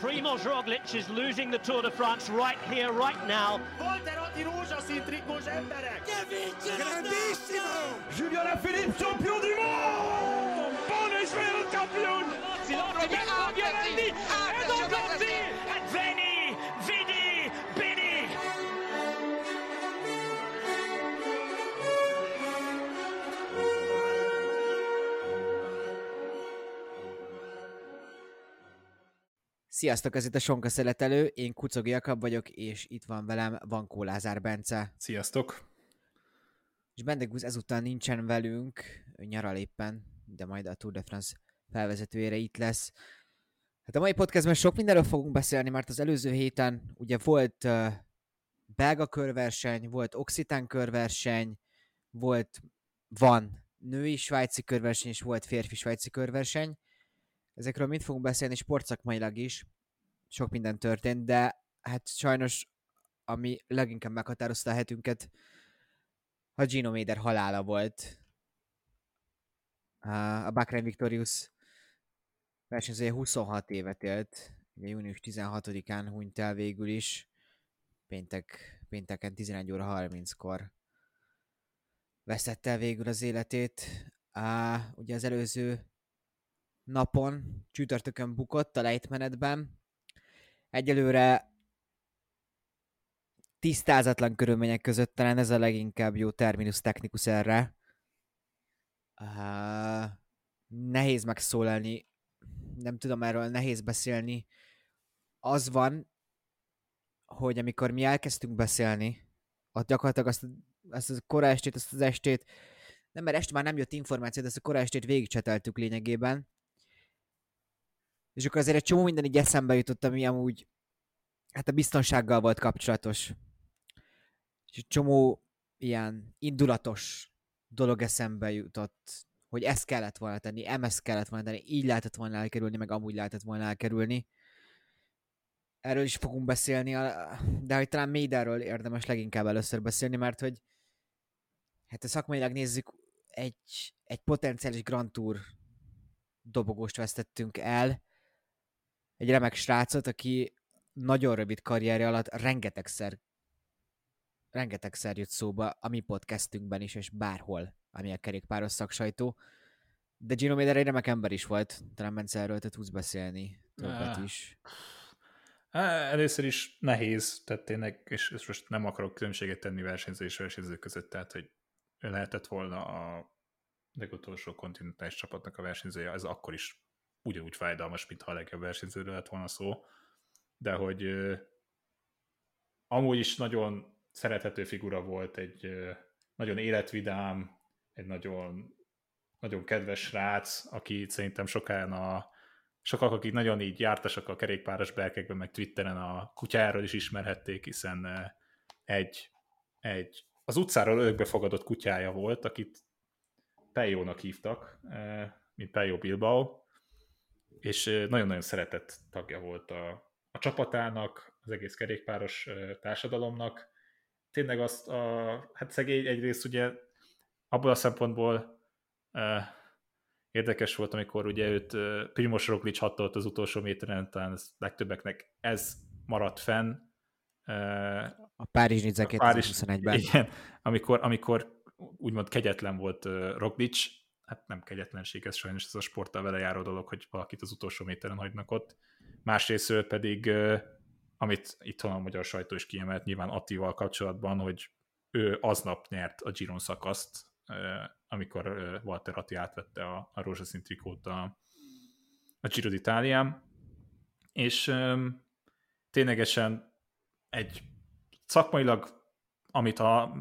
Primoz Roglic is losing the Tour de France right here, right now. Julien Alaphilippe, champion du monde! Buon Israel champion! Violandi, Edo Gonzi, Sziasztok, ez itt a Sonka Szeletelő, én Kucogi Jakab vagyok, és itt van velem Vankó Lázár Bence. Sziasztok! És Bendegúz ezúttal nincsen velünk, nyaral éppen, de majd a Tour de France felvezetőjére itt lesz. Hát a mai podcastben sok mindenről fogunk beszélni, mert az előző héten ugye volt uh, belga körverseny, volt oxitán körverseny, volt, van női svájci körverseny, és volt férfi svájci körverseny. Ezekről mind fogunk beszélni sportszakmailag is. Sok minden történt, de hát sajnos ami leginkább meghatározta a hetünket, a Gino Mader halála volt. A Bahrain Victorious versenyzője 26 évet élt, ugye június 16-án hunyt el végül is, péntek, pénteken 11 óra 30-kor vesztette el végül az életét. Á, ugye az előző napon, csütörtökön bukott a lejtmenetben. Egyelőre tisztázatlan körülmények között talán ez a leginkább jó terminus technicus erre. Uh, nehéz megszólalni, nem tudom erről, nehéz beszélni. Az van, hogy amikor mi elkezdtünk beszélni, ott gyakorlatilag azt, azt a kora estét, azt az estét, nem, mert este már nem jött információ, de ezt a kora estét végigcseteltük lényegében. És akkor azért egy csomó minden így eszembe jutott, ami amúgy hát a biztonsággal volt kapcsolatos. És egy csomó ilyen indulatos dolog eszembe jutott, hogy ezt kellett volna tenni, ezt kellett volna tenni, így lehetett volna elkerülni, meg amúgy lehetett volna elkerülni. Erről is fogunk beszélni, de hogy talán Méderről érdemes leginkább először beszélni, mert hogy hát a szakmailag nézzük, egy, egy potenciális Grand Tour dobogóst vesztettünk el, egy remek srácot, aki nagyon rövid karrierje alatt rengetegszer rengetegszer jött szóba a mi podcastünkben is, és bárhol, ami a kerékpáros szaksajtó. De Gino Meder egy remek ember is volt, talán Bence erről te tudsz beszélni többet is. Először is nehéz, tehát tényleg, és, most nem akarok különbséget tenni versenyző és versenyző között, tehát hogy lehetett volna a legutolsó kontinentális csapatnak a versenyzője, ez akkor is ugyanúgy fájdalmas, mintha a legjobb versenyzőről lett volna szó, de hogy amúgy is nagyon szerethető figura volt, egy nagyon életvidám, egy nagyon, nagyon kedves srác, aki szerintem sokán a sokak, akik nagyon így jártasak a kerékpáros berkekben, meg Twitteren a kutyáról is ismerhették, hiszen egy, egy az utcáról örökbe fogadott kutyája volt, akit Pejónak hívtak, mint Pejó Bilbao, és nagyon-nagyon szeretett tagja volt a, a csapatának, az egész kerékpáros társadalomnak. Tényleg azt a, hát szegény egyrészt ugye abból a szempontból uh, érdekes volt, amikor ugye őt uh, Primos Roglic hatolt az utolsó méteren, talán ez legtöbbeknek ez maradt fenn. Uh, a Párizs Nizza 2021-ben. Igen, amikor, amikor úgymond kegyetlen volt uh, Roglic, hát nem kegyetlenség, ez sajnos ez a sporttal vele járó dolog, hogy valakit az utolsó méteren hagynak ott. Másrésztről pedig, amit itthon a magyar sajtó is kiemelt nyilván Attival kapcsolatban, hogy ő aznap nyert a Giron szakaszt, amikor Walter Atti átvette a, a rózsaszín trikót a, a Giro d'Italián, és ténylegesen egy szakmailag amit a,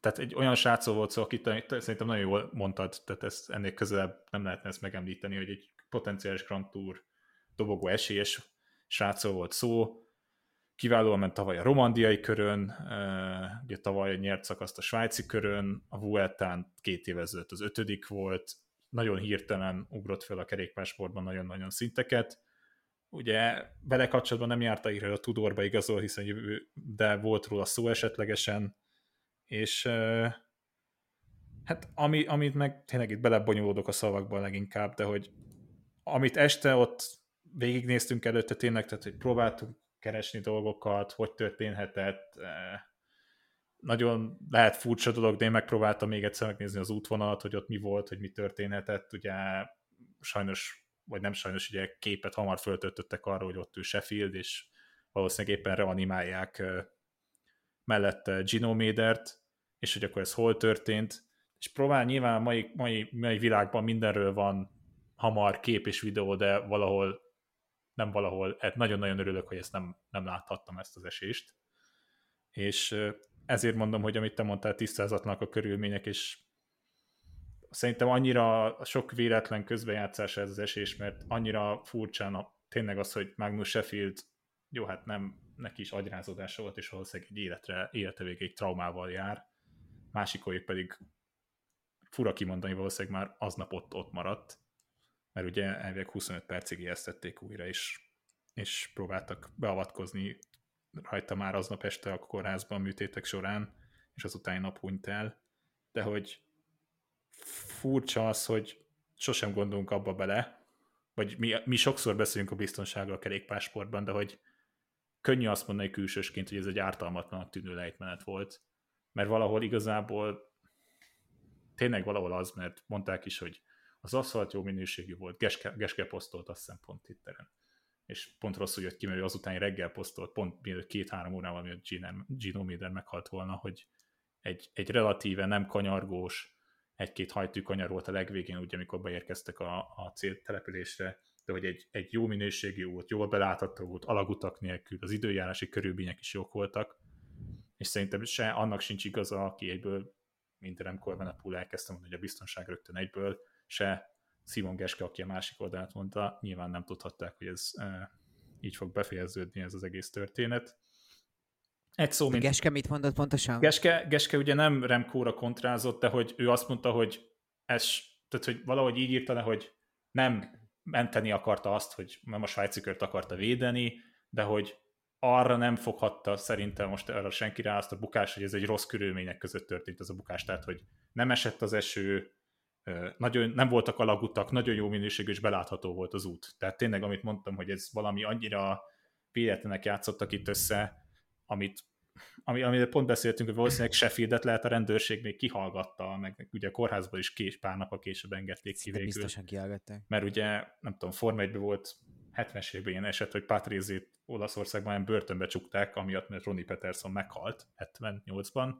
tehát egy olyan srácó volt szó, akit szerintem nagyon jól mondtad, tehát ezt ennél közelebb nem lehetne ezt megemlíteni, hogy egy potenciális Grand Tour dobogó esélyes srácó volt szó, kiválóan ment tavaly a romandiai körön, ugye tavaly nyert szakaszt a svájci körön, a Vueltán két éve ezelőtt az ötödik volt, nagyon hirtelen ugrott fel a kerékpársportban nagyon-nagyon szinteket, ugye vele kapcsolatban nem járta írja a Tudorba igazol, hiszen jövő, de volt róla szó esetlegesen, és hát ami, amit meg tényleg itt belebonyolódok a szavakban leginkább, de hogy amit este ott végignéztünk előtte tényleg, tehát hogy próbáltunk keresni dolgokat, hogy történhetett, nagyon lehet furcsa dolog, de én megpróbáltam még egyszer megnézni az útvonalat, hogy ott mi volt, hogy mi történhetett, ugye sajnos, vagy nem sajnos, ugye képet hamar föltöltöttek arra, hogy ott ő Sheffield, és valószínűleg éppen reanimálják mellette Gino Médert, és hogy akkor ez hol történt, és próbál nyilván a mai, mai, mai világban mindenről van hamar kép és videó, de valahol nem valahol, hát nagyon-nagyon örülök, hogy ezt nem, nem láthattam ezt az esést. És ezért mondom, hogy amit te mondtál, tisztázatlanak a körülmények, és szerintem annyira sok véletlen közbejátszása ez az esés, mert annyira furcsán tényleg az, hogy Magnus Sheffield, jó, hát nem, neki is agyrázódása volt, és valószínűleg egy életre, élete végéig traumával jár, másikolyik pedig fura kimondani, valószínűleg már aznap ott, ott maradt, mert ugye elvileg 25 percig ijesztették újra, és, és próbáltak beavatkozni rajta már aznap este a kórházban műtétek során, és az utáni nap hunyt el, de hogy furcsa az, hogy sosem gondolunk abba bele, vagy mi, mi sokszor beszélünk a biztonságról a kerékpásportban, de hogy könnyű azt mondani külsősként, hogy ez egy ártalmatlan tűnő lejtmenet volt, mert valahol igazából tényleg valahol az, mert mondták is, hogy az aszfalt jó minőségű volt, Geske, Geske posztolt azt hiszem pont Twitteren. És pont rosszul jött ki, mert azután reggel posztolt, pont mielőtt két-három órával, mielőtt Gino Miller meghalt volna, hogy egy, egy relatíve nem kanyargós, egy-két hajtű kanyar volt a legvégén, ugye, amikor beérkeztek a, a céltelepülésre, de hogy egy, egy jó minőségű út, jól belátható út, alagutak nélkül, az időjárási körülmények is jók voltak, és szerintem se annak sincs igaza, aki egyből, mint Remco Evenepoel elkezdtem mondani, hogy a biztonság rögtön egyből, se Simon Geske, aki a másik oldalát mondta, nyilván nem tudhatták, hogy ez e, így fog befejeződni ez az egész történet. Egy szó, mint... Geske mit mondott pontosan? Geske, Geske ugye nem Remkóra kontrázott, de hogy ő azt mondta, hogy ez, tehát hogy valahogy így írta le, hogy nem menteni akarta azt, hogy nem a svájci kört akarta védeni, de hogy arra nem foghatta szerintem most arra senki rá azt a bukás, hogy ez egy rossz körülmények között történt az a bukás, tehát hogy nem esett az eső, nagyon, nem voltak alagutak, nagyon jó minőségű és belátható volt az út. Tehát tényleg, amit mondtam, hogy ez valami annyira véletlenek játszottak itt össze, amit ami, amiről pont beszéltünk, hogy valószínűleg Sheffieldet lehet a rendőrség még kihallgatta, meg ugye a kórházban is kés, pár nap a később engedték ki végül. Biztosan kihallgatták. Mert ugye, nem tudom, Forma 1 volt 70-es évben ilyen eset, hogy Patrizit Olaszországban olyan börtönbe csukták, amiatt, mert Ronnie Peterson meghalt 78-ban,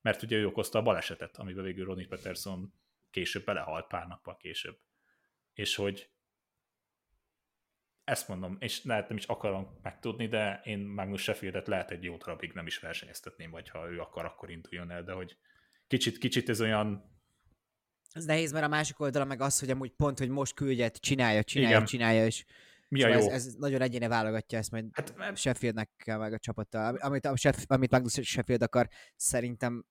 mert ugye ő okozta a balesetet, amiben végül Ronnie Peterson később belehalt pár nappal később. És hogy ezt mondom, és lehet nem is akarom megtudni, de én Magnus Sheffieldet lehet egy jó darabig nem is versenyeztetném, vagy ha ő akar, akkor induljon el, de hogy kicsit, kicsit ez olyan ez nehéz, mert a másik oldala meg az, hogy amúgy pont, hogy most küldjet, csinálja, csinálja, Igen. csinálja, és mi a szóval jó? Ez, ez nagyon egyéne válogatja ezt majd hát, Sheffieldnek kell meg a csapattal. Amit, a Sheff, amit Magnus Sheffield akar, szerintem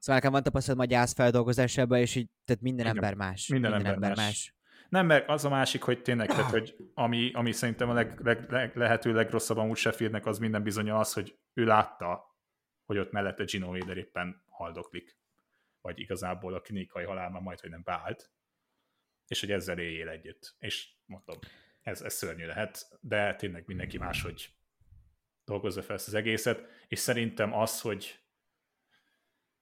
Szóval nekem van tapasztalat a gyász feldolgozásában, és így, tehát minden Igen, ember más. Minden, minden ember, ember más. más. Nem, mert az a másik, hogy tényleg, tehát, hogy ami, ami szerintem a leg, leg, leg, lehető legrosszabb amúgy Sheffieldnek az minden bizony az, hogy ő látta, hogy ott mellette Gino Wader éppen haldoklik. Vagy igazából a klinikai halál már majd, hogy nem beállt. És hogy ezzel éljél együtt. És mondom, ez, ez szörnyű lehet, de tényleg mindenki máshogy dolgozza fel ezt az egészet, és szerintem az, hogy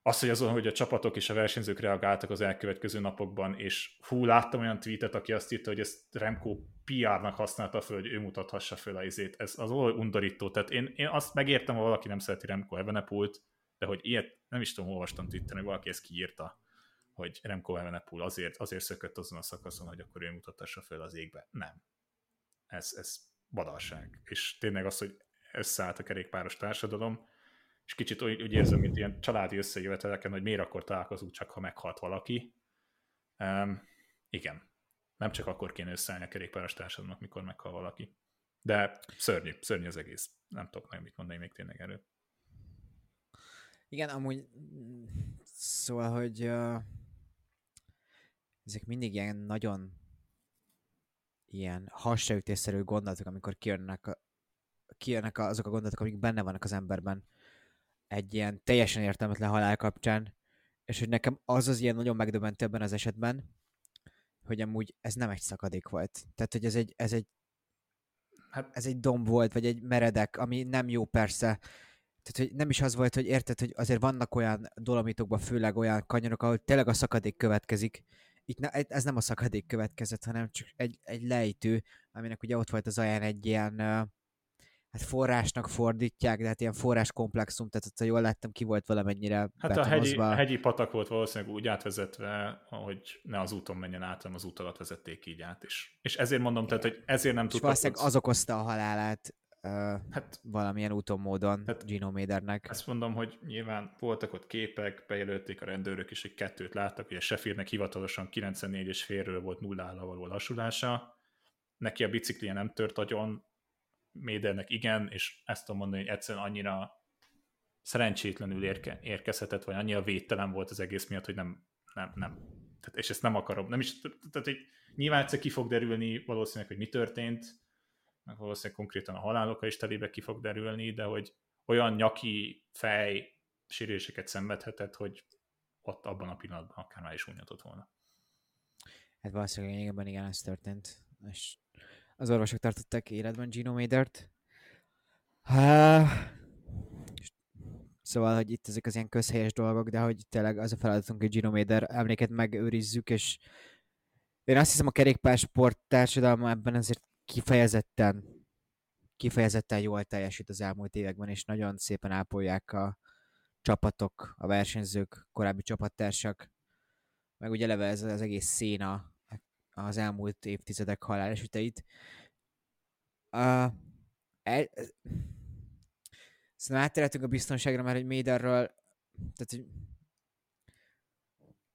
az, hogy azon, hogy a csapatok és a versenyzők reagáltak az elkövetkező napokban, és hú, láttam olyan tweetet, aki azt írta, hogy ezt Remco PR-nak használta föl, hogy ő mutathassa föl a izét. Ez az olyan undorító. Tehát én, én azt megértem, ha valaki nem szereti Remco Evenepoelt, de hogy ilyet nem is tudom, olvastam Twitteren, hogy valaki ezt kiírta, hogy Remco Evenepoel azért, azért szökött azon a szakaszon, hogy akkor ő mutathassa föl az égbe. Nem. Ez, ez badalság. És tényleg az, hogy összeállt a kerékpáros társadalom, és kicsit úgy, úgy érzem, mint ilyen családi összejöveteleken, hogy miért akkor találkozunk csak, ha meghalt valaki. Um, igen, nem csak akkor kéne összeállni a kerékpáros társadalomnak, mikor meghal valaki. De szörnyű, szörnyű az egész. Nem tudok meg mit mondani még tényleg erről. Igen, amúgy szóval, hogy uh, ezek mindig ilyen nagyon ilyen hasraütésszerű gondolatok, amikor kijönnek, a, kijönnek azok a gondolatok, amik benne vannak az emberben egy ilyen teljesen értelmetlen halál kapcsán, és hogy nekem az az ilyen nagyon megdöbbentő ebben az esetben, hogy amúgy ez nem egy szakadék volt. Tehát, hogy ez egy, ez egy hát... ez egy domb volt, vagy egy meredek, ami nem jó persze. Tehát, hogy nem is az volt, hogy érted, hogy azért vannak olyan dolomitokban, főleg olyan kanyarok, ahol tényleg a szakadék következik. Itt ne, ez nem a szakadék következett, hanem csak egy, egy lejtő, aminek ugye ott volt az aján egy ilyen hát forrásnak fordítják, de hát ilyen forráskomplexum, tehát ha jól láttam, ki volt valamennyire Hát a hegyi, hegyi patak volt valószínűleg úgy átvezetve, hogy ne az úton menjen át, hanem az út alatt vezették így át. És, és ezért mondom, tehát, hogy ezért nem tudtak... valószínűleg az okozta a halálát hát, valamilyen úton, módon hát, Gino Médernek. Ezt mondom, hogy nyilván voltak ott képek, bejelölték a rendőrök is, hogy kettőt láttak, ugye Sheffieldnek hivatalosan 94 és félről volt nullára való lassulása, neki a biciklije nem tört agyon, Médernek igen, és ezt tudom mondani, hogy egyszerűen annyira szerencsétlenül érke, érkezhetett, vagy annyira védtelen volt az egész miatt, hogy nem, nem, nem. Tehát, és ezt nem akarom, nem is, tehát hogy nyilván egyszer ki fog derülni valószínűleg, hogy mi történt, meg valószínűleg konkrétan a haláloka is telébe ki fog derülni, de hogy olyan nyaki fej sérüléseket szenvedhetett, hogy ott abban a pillanatban akár már is unyatott volna. Hát valószínűleg igen, igen, ez történt. És az orvosok tartották életben Gino Madert. Szóval, hogy itt ezek az ilyen közhelyes dolgok, de hogy tényleg az a feladatunk, hogy Gino Mader emléket megőrizzük, és én azt hiszem a kerékpársport társadalma ebben azért kifejezetten kifejezetten jól teljesít az elmúlt években, és nagyon szépen ápolják a csapatok, a versenyzők, korábbi csapattársak, meg ugye eleve ez az egész széna az elmúlt évtizedek halálesüteit. Uh, el, Szerintem áttérhetünk a biztonságra, mert egy Méderről, tehát hogy,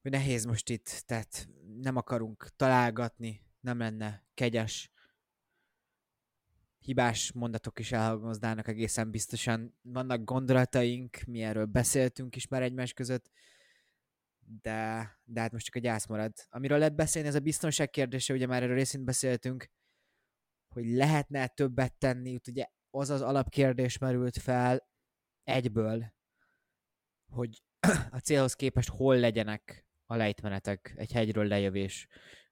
hogy nehéz most itt, tehát nem akarunk találgatni, nem lenne kegyes. Hibás mondatok is elhangoznának egészen biztosan. Vannak gondolataink, mi erről beszéltünk is már egymás között, de, de hát most csak a gyász marad. Amiről lehet beszélni, ez a biztonság kérdése, ugye már erről részint beszéltünk, hogy lehetne többet tenni, ugye az az alapkérdés merült fel egyből, hogy a célhoz képest hol legyenek a lejtmenetek, egy hegyről lejövés.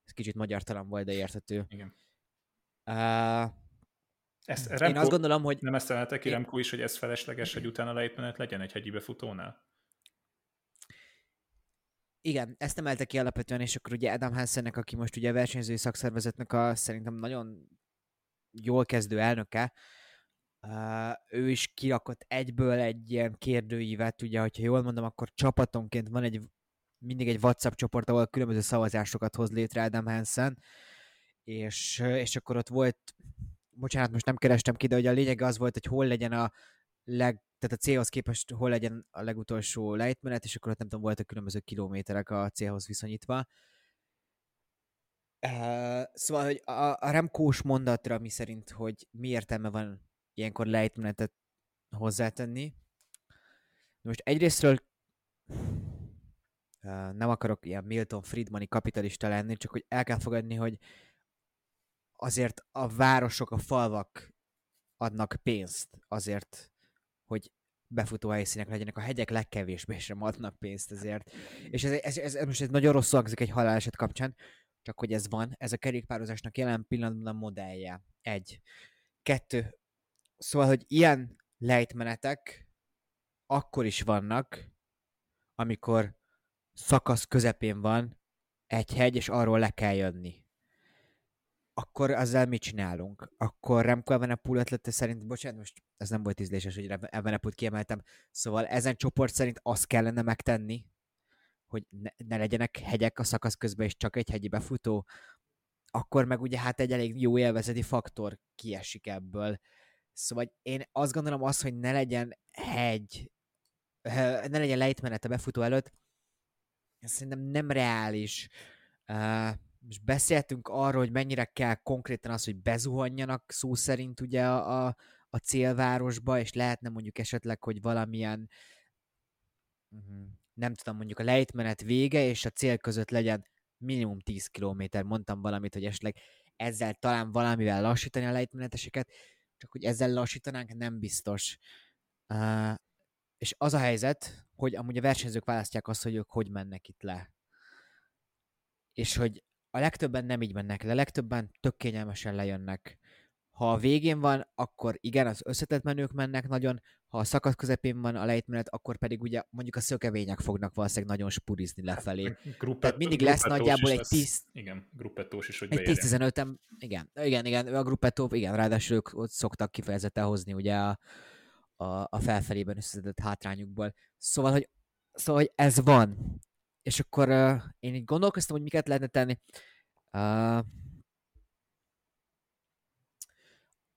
Ez kicsit magyartalan volt, de érthető. Igen. Uh, ezt, Remco, én azt gondolom, hogy... Nem ezt emelte ki én... Remco is, hogy ez felesleges, hogy utána lejtmenet legyen egy hegyi befutónál? Igen, ezt emelte ki alapvetően, és akkor ugye Adam Hansennek, aki most ugye a versenyzői szakszervezetnek a szerintem nagyon jól kezdő elnöke, uh, ő is kirakott egyből egy ilyen kérdőívet, ugye, hogyha jól mondom, akkor csapatonként van egy mindig egy WhatsApp csoport, ahol különböző szavazásokat hoz létre Adam Hansen, és, és akkor ott volt, bocsánat, most nem kerestem ki, de hogy a lényeg az volt, hogy hol legyen a leg, tehát a célhoz képest hol legyen a legutolsó lejtmenet, és akkor ott nem tudom, voltak különböző kilométerek a célhoz viszonyítva. Szóval, hogy a, a Remkós mondatra, mi szerint, hogy mi értelme van ilyenkor lejtmenetet hozzátenni. Most egyrésztről uh, nem akarok ilyen Milton Friedmani kapitalista lenni, csak hogy el kell fogadni, hogy azért a városok, a falvak adnak pénzt azért, hogy befutó helyszínek legyenek, a hegyek legkevésbé sem adnak pénzt ezért. És ez, ez, ez, ez most ez nagyon rosszul hangzik egy haláleset kapcsán, csak hogy ez van, ez a kerékpározásnak jelen pillanatban a modellje. Egy. Kettő. Szóval, hogy ilyen lejtmenetek akkor is vannak, amikor szakasz közepén van egy hegy, és arról le kell jönni akkor azzal mit csinálunk? Akkor Remco Evenepoel ötlete szerint, bocsánat, most ez nem volt ízléses, hogy Evenepoel kiemeltem, szóval ezen csoport szerint azt kellene megtenni, hogy ne, ne legyenek hegyek a szakasz közben, és csak egy hegyi befutó, akkor meg ugye hát egy elég jó élvezeti faktor kiesik ebből. Szóval én azt gondolom az, hogy ne legyen hegy, ne legyen lejtmenet a befutó előtt, szerintem nem reális. Uh, most beszéltünk arról, hogy mennyire kell konkrétan az, hogy bezuhanjanak szó szerint ugye a, a, a célvárosba, és lehetne mondjuk esetleg, hogy valamilyen uh-huh, nem tudom, mondjuk a lejtmenet vége és a cél között legyen minimum 10 km, mondtam valamit, hogy esetleg ezzel talán valamivel lassítani a lejtmeneteseket, csak hogy ezzel lassítanánk, nem biztos. Uh, és az a helyzet, hogy amúgy a versenyzők választják azt, hogy ők hogy mennek itt le. És hogy a legtöbben nem így mennek le, legtöbben tök kényelmesen lejönnek Ha a végén van, akkor igen, az összetett menők mennek nagyon, ha a szakasz közepén van a lejtmenet, akkor pedig ugye mondjuk a szökevények fognak valószínűleg nagyon spurizni lefelé. Gruppet, Tehát mindig lesz nagyjából egy 10 Igen, gruppettós is, hogy egy 10-15-en, igen, igen, igen, a gruppetó, igen, ráadásul ők ott szoktak kifejezetten hozni ugye a, a, a felfelében összeszedett hátrányukból. Szóval, hogy, szóval, hogy ez van. És akkor uh, én így gondolkoztam, hogy miket lehetne tenni. Uh,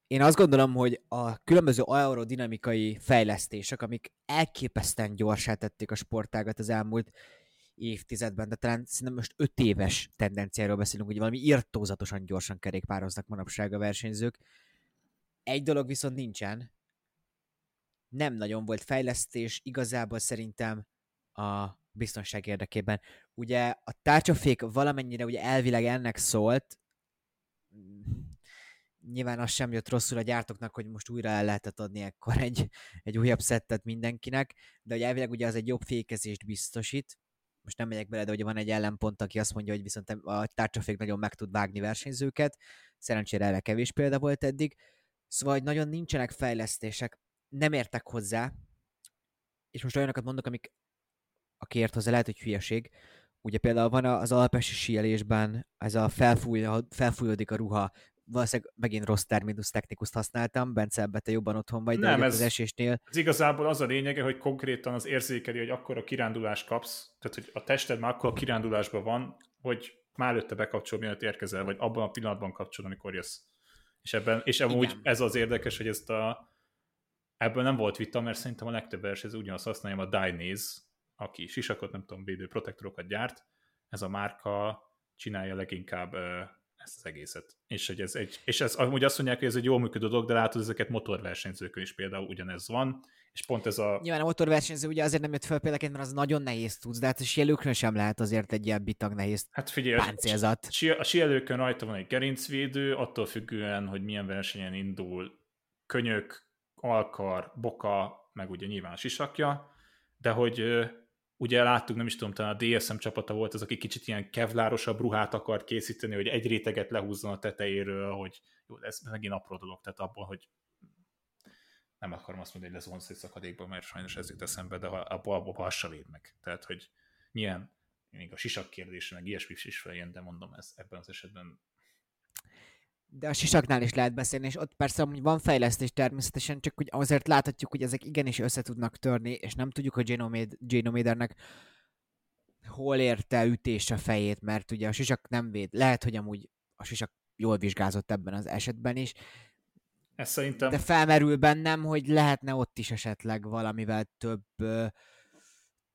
én azt gondolom, hogy a különböző aerodinamikai fejlesztések, amik elképesztően gyorsá tették a sportágat az elmúlt évtizedben, de talán szerintem most öt éves tendenciáról beszélünk, hogy valami irtózatosan gyorsan kerékpároznak manapság a versenyzők. Egy dolog viszont nincsen, nem nagyon volt fejlesztés, igazából szerintem a biztonság érdekében. Ugye a tárcsafék valamennyire ugye elvileg ennek szólt, nyilván az sem jött rosszul a gyártóknak, hogy most újra el lehetett adni ekkor egy, egy újabb szettet mindenkinek, de hogy elvileg ugye az egy jobb fékezést biztosít, most nem megyek bele, de ugye van egy ellenpont, aki azt mondja, hogy viszont a tárcsafék nagyon meg tud vágni versenyzőket, szerencsére erre kevés példa volt eddig, szóval hogy nagyon nincsenek fejlesztések, nem értek hozzá, és most olyanokat mondok, amik aki ért hozzá, lehet, hogy hülyeség. Ugye például van az alpesi síelésben ez a felfúj, felfújódik a ruha, valószínűleg megint rossz terminus technikust használtam, Bence, ebbe te jobban otthon vagy, de nem, ez, az esésnél... Ez igazából az a lényege, hogy konkrétan az érzékeli, hogy akkor a kirándulást kapsz, tehát hogy a tested már akkor a kirándulásban van, hogy már előtte bekapcsol, mielőtt érkezel, vagy abban a pillanatban kapcsol, amikor jössz. És, ebben, és amúgy Igen. ez az érdekes, hogy ezt a, ebből nem volt vita, mert szerintem a legtöbb versenyző ugyanazt használja a Dainese, aki sisakot, nem tudom, védő protektorokat gyárt, ez a márka csinálja leginkább ezt az egészet. És, hogy ez egy, és ez amúgy azt mondják, hogy ez egy jól működő dolog, de látod, ezeket motorversenyzőkön is például ugyanez van, és pont ez a... Nyilván a motorversenyző ugye azért nem jött fel például, mert az nagyon nehéz tudsz, de hát a sielőkön sem lehet azért egy ilyen bitag nehéz hát figyelj, páncélzat. A sielőkön rajta van egy gerincvédő, attól függően, hogy milyen versenyen indul, könyök, alkar, boka, meg ugye nyilván sisakja, de hogy ugye láttuk, nem is tudom, talán a DSM csapata volt az, aki kicsit ilyen kevlárosabb ruhát akart készíteni, hogy egy réteget lehúzzon a tetejéről, hogy jó, ez megint apró dolog, tehát abból, hogy nem akarom azt mondani, hogy lesz egy szakadékban, mert sajnos ez jut eszembe, de abból, abból hassa véd meg. Tehát, hogy milyen, még a sisak kérdés, meg ilyesmi is feljön, de mondom, ez ebben az esetben de a sisaknál is lehet beszélni, és ott persze hogy van fejlesztés természetesen, csak hogy azért láthatjuk, hogy ezek igenis össze tudnak törni, és nem tudjuk, hogy Genomadernek hol érte ütés a fejét, mert ugye a sisak nem véd. Lehet, hogy amúgy a sisak jól vizsgázott ebben az esetben is. Ez szerintem... De felmerül bennem, hogy lehetne ott is esetleg valamivel több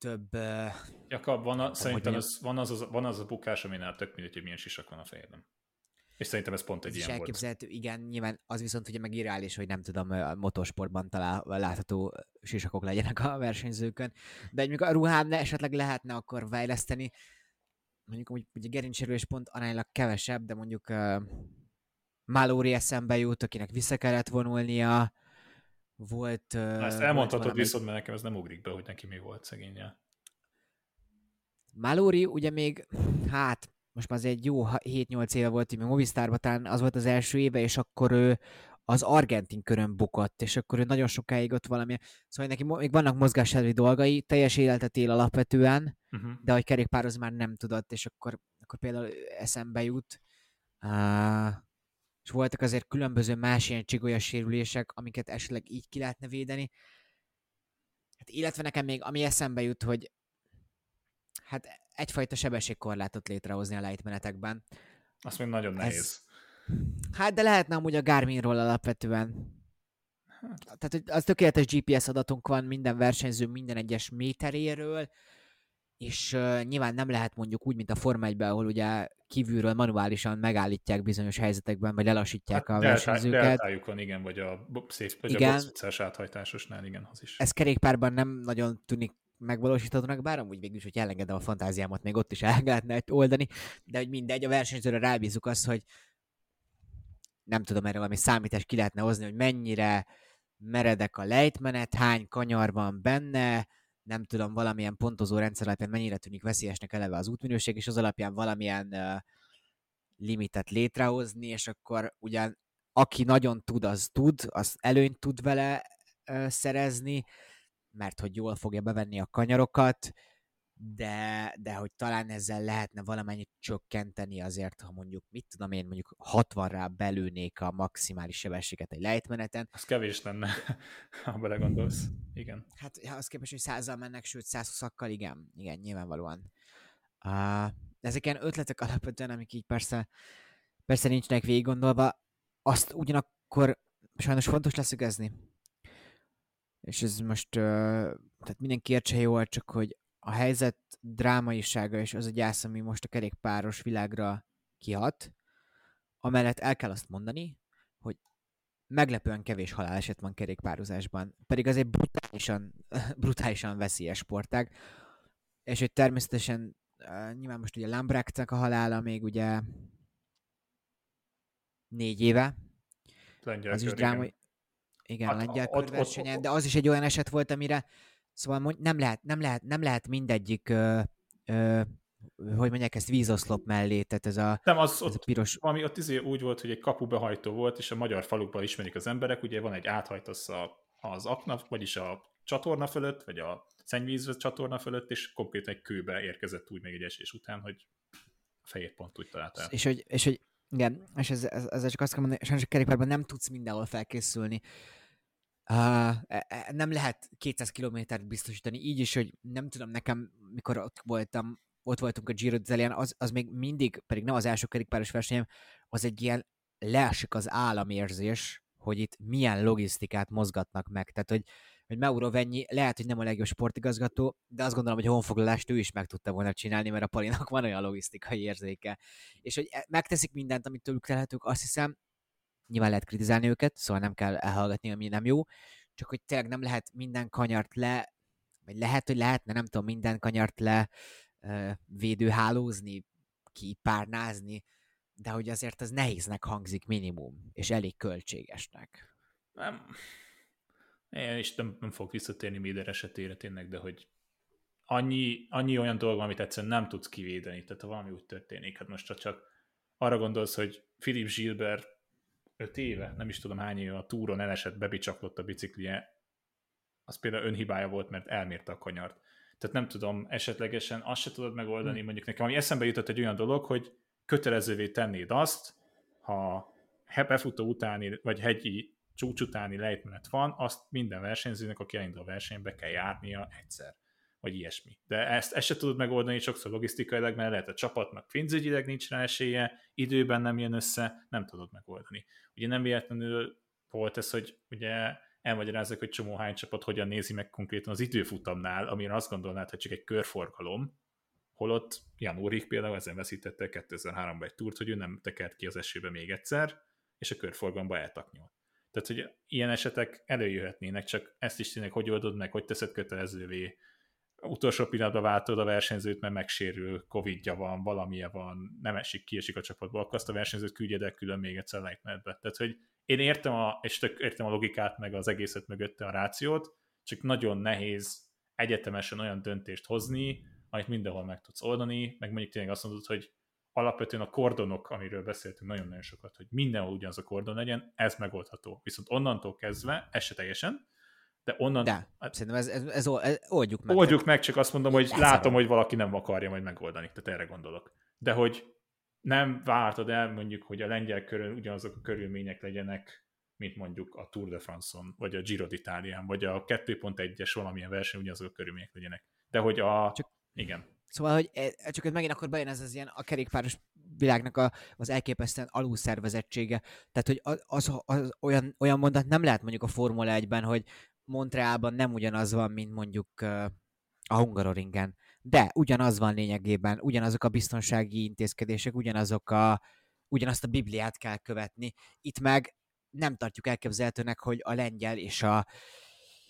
több... Jakab, van a, szerintem az, van, az, az, van az a bukás, aminál tök mindegy, hogy milyen sisak van a fejedben. És szerintem ez pont egy ez ilyen is elképzelhető, volt. igen, nyilván az viszont ugye meg irreális, hogy nem tudom, a motorsportban talál, látható sisakok legyenek a versenyzőkön, de mondjuk a ruhám esetleg lehetne akkor fejleszteni, mondjuk úgy, ugye gerincserülés pont aránylag kevesebb, de mondjuk uh, Malóri eszembe jut, akinek vissza kellett vonulnia, volt... Uh, Na, ezt elmondhatod valami... viszont, mert nekem ez nem ugrik be, hogy neki mi volt szegénye. Malóri ugye még, hát most már az egy jó 7-8 éve volt, hogy Movistarban talán az volt az első éve, és akkor ő az argentin körön bukott, és akkor ő nagyon sokáig ott valami, szóval neki még vannak mozgáselvi dolgai, teljes életet él alapvetően, uh-huh. de hogy kerékpároz már nem tudott, és akkor, akkor például eszembe jut, uh, és voltak azért különböző más ilyen csigolyas sérülések, amiket esetleg így ki lehetne védeni. Hát illetve nekem még ami eszembe jut, hogy hát egyfajta sebességkorlátot létrehozni a lejtmenetekben. Azt még nagyon nehéz. Ez... Hát de lehetne amúgy a Garminról alapvetően. Hát. Tehát hogy az tökéletes GPS adatunk van minden versenyző minden egyes méteréről, és uh, nyilván nem lehet mondjuk úgy, mint a Forma 1 ahol ugye kívülről manuálisan megállítják bizonyos helyzetekben, vagy lelassítják hát, a versenyzőket. Deltájukon, igen, vagy a szép, vagy igen. a áthajtásosnál, igen, az is. Ez kerékpárban nem nagyon tűnik megvalósíthatónak, bár amúgy végül is, hogy elengedem a fantáziámat, még ott is el lehetne oldani, de hogy mindegy, a versenyzőre rábízunk azt, hogy nem tudom erre valami számítás ki lehetne hozni, hogy mennyire meredek a lejtmenet, hány kanyar van benne, nem tudom, valamilyen pontozó rendszer alapján mennyire tűnik veszélyesnek eleve az útminőség, és az alapján valamilyen uh, limitet létrehozni, és akkor ugyan aki nagyon tud, az tud, az előnyt tud vele ö, szerezni, mert hogy jól fogja bevenni a kanyarokat, de, de hogy talán ezzel lehetne valamennyit csökkenteni azért, ha mondjuk, mit tudom én, mondjuk 60-rá belőnék a maximális sebességet egy lejtmeneten. Az kevés lenne, ha belegondolsz. Igen. Hát ha az képest, hogy százal mennek, sőt 120-akkal, igen, igen, nyilvánvalóan. Uh, ezek ilyen ötletek alapvetően, amik így persze, persze nincsnek végig gondolva, azt ugyanakkor sajnos fontos leszögezni. És ez most, tehát mindenki értse jól, csak hogy a helyzet drámaisága és az a gyász, ami most a kerékpáros világra kihat, amellett el kell azt mondani, hogy meglepően kevés haláleset van kerékpározásban, pedig az egy brutálisan, brutálisan veszélyes sportág, és hogy természetesen nyilván most ugye Lambrechtnek a halála még ugye négy éve, Lengyel az is drámai, igen. Hát, lengyel ott- ott- körversenyen, de az is egy olyan eset volt, amire szóval nem lehet, nem lehet, nem lehet mindegyik ö, ö, hogy mondják ezt vízoszlop mellé, tehát ez a, Nem, az ez a ott, piros, valami ott izé úgy volt, hogy egy kapubehajtó volt, és a magyar falukban ismerik az emberek, ugye van egy áthajtasz a, az akna, vagyis a csatorna fölött, vagy a szennyvíz csatorna fölött, és konkrétan egy kőbe érkezett úgy még egy esés után, hogy a fejét pont úgy találta el. és hogy, és hogy igen, és ez, ez, ezzel csak azt kell mondani, sajnos a kerékpárban nem tudsz mindenhol felkészülni. Uh, nem lehet 200 kilométert biztosítani, így is, hogy nem tudom, nekem, mikor ott voltam, ott voltunk a Giro d'Italián, az, az még mindig, pedig nem az első kerékpáros versenyem, az egy ilyen leesik az államérzés, hogy itt milyen logisztikát mozgatnak meg. Tehát, hogy, hogy Mauro Venyi lehet, hogy nem a legjobb sportigazgató, de azt gondolom, hogy a honfoglalást ő is meg tudta volna csinálni, mert a Palinak van olyan logisztikai érzéke. És hogy e- megteszik mindent, amit tőlük telhetők, azt hiszem, nyilván lehet kritizálni őket, szóval nem kell elhallgatni, ami nem jó, csak hogy tényleg nem lehet minden kanyart le, vagy lehet, hogy lehetne, nem tudom, minden kanyart le ö, védőhálózni, kipárnázni, de hogy azért az nehéznek hangzik minimum, és elég költségesnek. Nem. Én is nem, nem fogok visszatérni Méder esetére tényleg, de hogy annyi, annyi olyan dolog, amit egyszerűen nem tudsz kivédeni, tehát ha valami úgy történik, hát most ha csak arra gondolsz, hogy Philip Gilbert öt éve, nem is tudom hány éve a túron elesett, bebicsaklott a biciklije, az például önhibája volt, mert elmérte a kanyart. Tehát nem tudom, esetlegesen azt se tudod megoldani, Hm. mondjuk nekem, ami eszembe jutott egy olyan dolog, hogy kötelezővé tennéd azt, ha befutó utáni, vagy hegyi csúcs utáni lejtmenet van, azt minden versenyzőnek, aki elindul a versenybe kell járnia egyszer, vagy ilyesmi. De ezt, ezt se tudod megoldani sokszor logisztikailag, mert lehet a csapatnak pénzügyileg nincs rá esélye, időben nem jön össze, nem tudod megoldani. Ugye nem véletlenül volt ez, hogy ugye elmagyarázzak, hogy csomó hány csapat hogyan nézi meg konkrétan az időfutamnál, amire azt gondolnád, hogy csak egy körforgalom, holott Jan Ulrich például ezen veszítette 2003-ban egy túrt, hogy ő nem tekert ki az esőbe még egyszer, és a körforgalomba eltaknyolt. Tehát, hogy ilyen esetek előjöhetnének, csak ezt is tényleg hogy oldod meg, hogy teszed kötelezővé. Utolsó pillanatban váltod a versenyzőt, mert megsérül, covidja van, valamilyen van, nem esik, kiesik a csapatból, akkor azt a versenyzőt küldjed el külön még egyszer lejtmenetbe. Tehát, hogy én értem a, és tök értem a logikát, meg az egészet mögötte a rációt, csak nagyon nehéz egyetemesen olyan döntést hozni, amit mindenhol meg tudsz oldani, meg mondjuk tényleg azt mondod, hogy alapvetően a kordonok, amiről beszéltünk nagyon-nagyon sokat, hogy mindenhol ugyanaz a kordon legyen, ez megoldható. Viszont onnantól kezdve, ez se teljesen, de onnan... De, szerintem ez, ez, ez, ez oldjuk meg. oldjuk meg, csak azt mondom, hogy Lesz látom, hogy valaki nem akarja majd megoldani, tehát erre gondolok. De hogy nem vártad el mondjuk, hogy a lengyel körül ugyanazok a körülmények legyenek, mint mondjuk a Tour de France-on, vagy a Giro d'Italián, vagy a 2.1-es valamilyen verseny ugyanazok a körülmények legyenek. De hogy a... Csak- Igen. Szóval, hogy e- csak hogy megint akkor bejön ez az ilyen a kerékpáros világnak a, az elképesztően alulszervezettsége. Tehát, hogy az, az, az olyan, olyan mondat nem lehet mondjuk a Formula 1-ben, hogy Montrealban nem ugyanaz van, mint mondjuk a Hungaroringen. De ugyanaz van lényegében, ugyanazok a biztonsági intézkedések, ugyanazok a, ugyanazt a Bibliát kell követni. Itt meg nem tartjuk elképzelhetőnek, hogy a lengyel és a,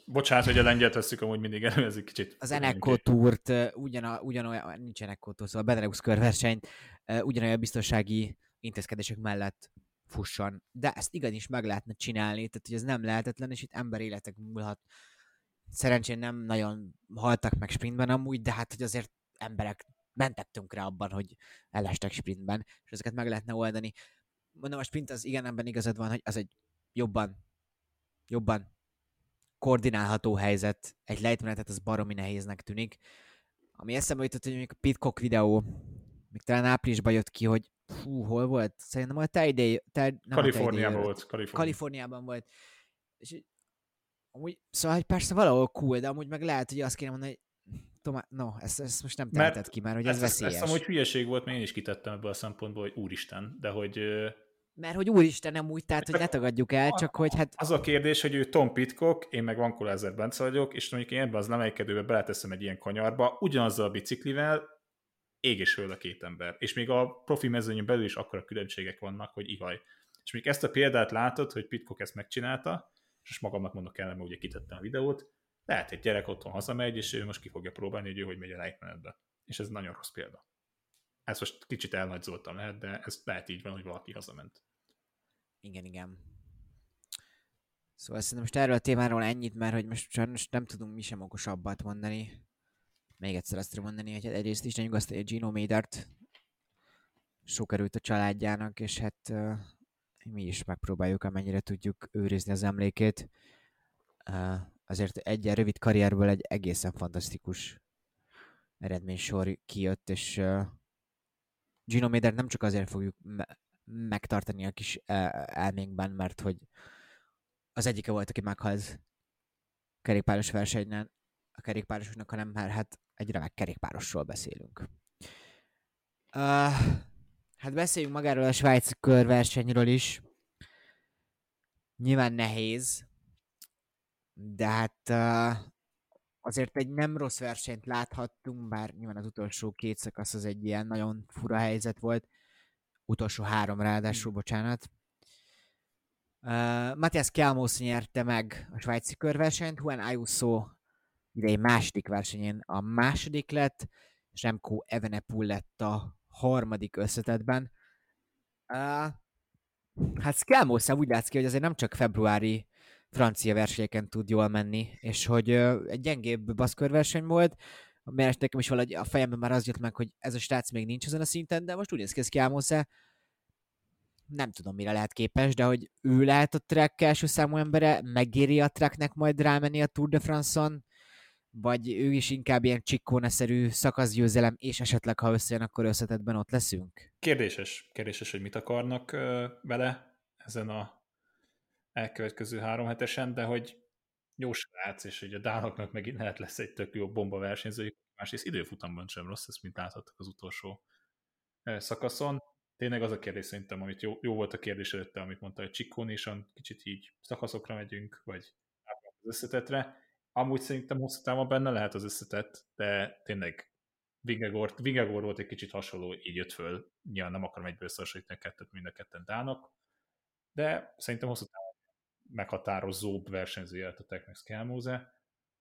Bocsánat, hogy a lengyelt veszük amúgy mindig elő, ez egy kicsit... az Eneco túrt, ugyana, ugyanolyan, nincs Eneco túr, szóval a Benelux körversenyt ugyanolyan biztonsági intézkedések mellett fusson. De ezt igenis meg lehetne csinálni, tehát hogy ez nem lehetetlen, és itt emberéletek múlhat. Szerencsén nem nagyon haltak meg sprintben amúgy, de hát hogy azért emberek mentek tönkre abban, hogy elestek sprintben, és ezeket meg lehetne oldani. mondom, a sprint az igen, ebben igazad van, hogy az egy jobban, jobban koordinálható helyzet. Egy lejtmenetet az baromi nehéznek tűnik. Ami eszembe jutott, hogy mondjuk a Pitcock videó, még talán áprilisban jött ki, hogy fú, hol volt? Szerintem a te idei, te, nem Kaliforniában volt. Kaliforni. Kaliforniában volt. És amúgy, szóval, hogy persze valahol cool, de amúgy meg lehet, hogy azt kéne mondani, hogy Tomá, no, ezt, ezt most nem teheted ki, mert hogy ez, ez veszélyes. Ezt amúgy hülyeség volt, mert én is kitettem ebből a szempontból, hogy úristen, de hogy... Mert hogy úristen nem úgy, tehát hogy ne tagadjuk el, csak hogy hát... Az a kérdés, hogy ő Tom Pitcock, én meg Van Kulázer Bence vagyok, és mondjuk én ebben az lemelkedőbe beleteszem egy ilyen kanyarba, ugyanazzal a biciklivel, ég és a két ember. És még a profi mezőnyön belül is akkora különbségek vannak, hogy ihaj. És még ezt a példát látod, hogy Pitcock ezt megcsinálta, és magamnak mondok el, mert ugye kitettem a videót, lehet egy gyerek otthon hazamegy, és ő most ki fogja próbálni, hogy ő hogy megy a lejtmenetbe. És ez nagyon rossz példa. Ez most kicsit elnagyzoltam lehet, de ez lehet így van, hogy valaki hazament. Igen, igen. Szóval szerintem most erről a témáról ennyit, mert hogy most sajnos nem tudunk mi sem okosabbat mondani. Még egyszer azt tudom mondani, hogy egyrészt is nyugaszt Gino Médert sok erőt a családjának, és hát uh, mi is megpróbáljuk, amennyire tudjuk őrizni az emlékét. Uh, azért egy ilyen rövid karrierből egy egészen fantasztikus eredménysor kijött, és uh, Gino Médert nem csak azért fogjuk me- megtartani a kis elménkben, mert hogy az egyike volt, aki meghalt kerékpáros versenyen a kerékpárosoknak, hanem már hát egy remek kerékpárosról beszélünk. Uh, hát beszéljünk magáról a svájci körversenyről is. Nyilván nehéz, de hát uh, azért egy nem rossz versenyt láthattunk, bár nyilván az utolsó két szakasz az egy ilyen nagyon fura helyzet volt. Utolsó három ráadásul, bocsánat. Uh, Matthias Kelmos nyerte meg a svájci körversenyt, Juan Ayuso idei második versenyén a második lett, Remco Evenepoel lett a harmadik összetetben. Uh, hát Skelmosa úgy látszik, hogy azért nem csak februári francia versenyeken tud jól menni, és hogy egy gyengébb baszkörverseny volt, mert nekem is valahogy a fejemben már az jött meg, hogy ez a srác még nincs ezen a szinten, de most úgy néz ki, ez nem tudom, mire lehet képes, de hogy ő lehet a track első számú embere, megéri a tracknek majd rámenni a Tour de France-on, vagy ő is inkább ilyen csikkóneszerű szakaszgyőzelem, és esetleg, ha összejön, akkor összetetben ott leszünk? Kérdéses. Kérdéses, hogy mit akarnak vele ezen a elkövetkező három hetesen, de hogy jó srác, és hogy a dánoknak megint lehet lesz egy tök jó bomba versenyzőjük, másrészt időfutamban sem rossz, ezt mint láthattuk az utolsó szakaszon. Tényleg az a kérdés szerintem, amit jó, jó volt a kérdés előtte, amit mondta, hogy Csikkónésan kicsit így szakaszokra megyünk, vagy az összetetre. Amúgy szerintem hosszú távon benne lehet az összetett, de tényleg Vingegor, Vingegor volt egy kicsit hasonló, így jött föl. Nyilván nem akarom egyből összehasonlítani a kettőt, mind a ketten dánok, de szerintem hosszú távon meghatározóbb versenyzője lett a Teknex Kelmóze,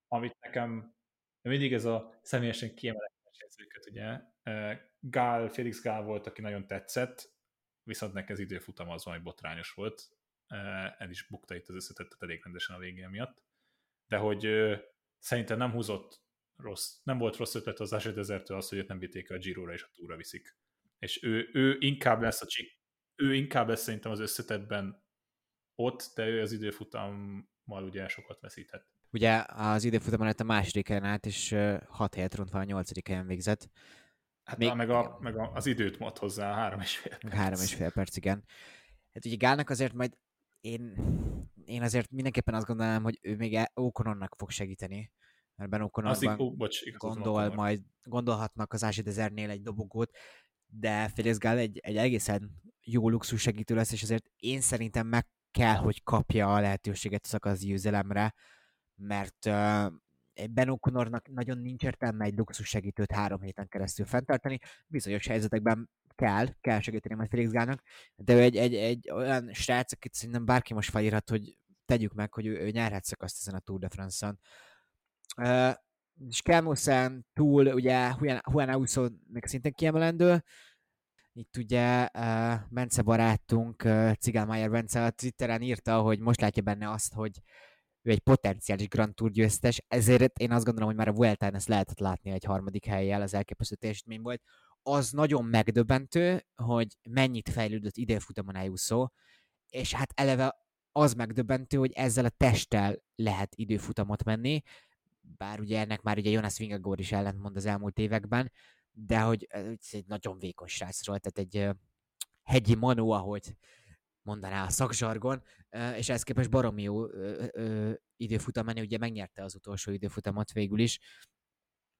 amit nekem mindig ez a személyesen kiemelett versenyzőket, ugye, Gál, Félix Gál volt, aki nagyon tetszett, viszont neki az időfutam az valami botrányos volt, el is bukta itt az összetettet elég rendesen a végén miatt, de hogy szerintem nem húzott rossz, nem volt rossz ötlet az Asher Desertől az, hogy őt nem vitték a Giro-ra és a Túra viszik. És ő, ő inkább lesz a csik, ő inkább lesz szerintem az összetetben ott, de ő az időfutammal ugye sokat veszíthet. Ugye az időfutamon lett a második helyen át, és hat helyet rontva a nyolcadik helyen végzett. Hát Még, meg, a, meg a, az időt mod hozzá, három és fél perc. Három és fél perc, igen. Hát ugye Gálnak azért majd én, én azért mindenképpen azt gondolom, hogy ő még e- Okononnak fog segíteni, mert Ben Okonorban gondol, majd gondolhatnak az Ázsi Dezernél egy dobogót, de Felix Gál egy, egy egészen jó luxus segítő lesz, és azért én szerintem meg kell, hogy kapja a lehetőséget a szakasz győzelemre, mert uh, Ben O'Connornak nagyon nincs értelme egy luxus segítőt három héten keresztül fenntartani, bizonyos helyzetekben kell, kell segíteni majd Felix Gálnak, de ő egy, egy, egy olyan srác, akit szerintem bárki most felírhat, hogy tegyük meg, hogy ő, ő nyerhet szakaszt ezen a Tour de France-on. Uh, és Kelmosen túl, ugye Juan, Auso még szintén kiemelendő, itt ugye uh, Bence barátunk, uh, Cigálmájer Bence a Twitteren írta, hogy most látja benne azt, hogy ő egy potenciális Grand Tour győztes, ezért én azt gondolom, hogy már a Vuelta-n ezt lehetett látni egy harmadik helyjel, az elképesztő teljesítmény volt. az nagyon megdöbbentő, hogy mennyit fejlődött időfutamon Ayuso, és hát eleve az megdöbbentő, hogy ezzel a testtel lehet időfutamot menni, bár ugye ennek már ugye Jonas Vingagor is ellentmond az elmúlt években, de hogy ez egy nagyon vékony srácról, tehát egy hegyi manó, ahogy mondaná a szakzsargon, és ez képest baromi jó időfutam menni, ugye megnyerte az utolsó időfutamot végül is,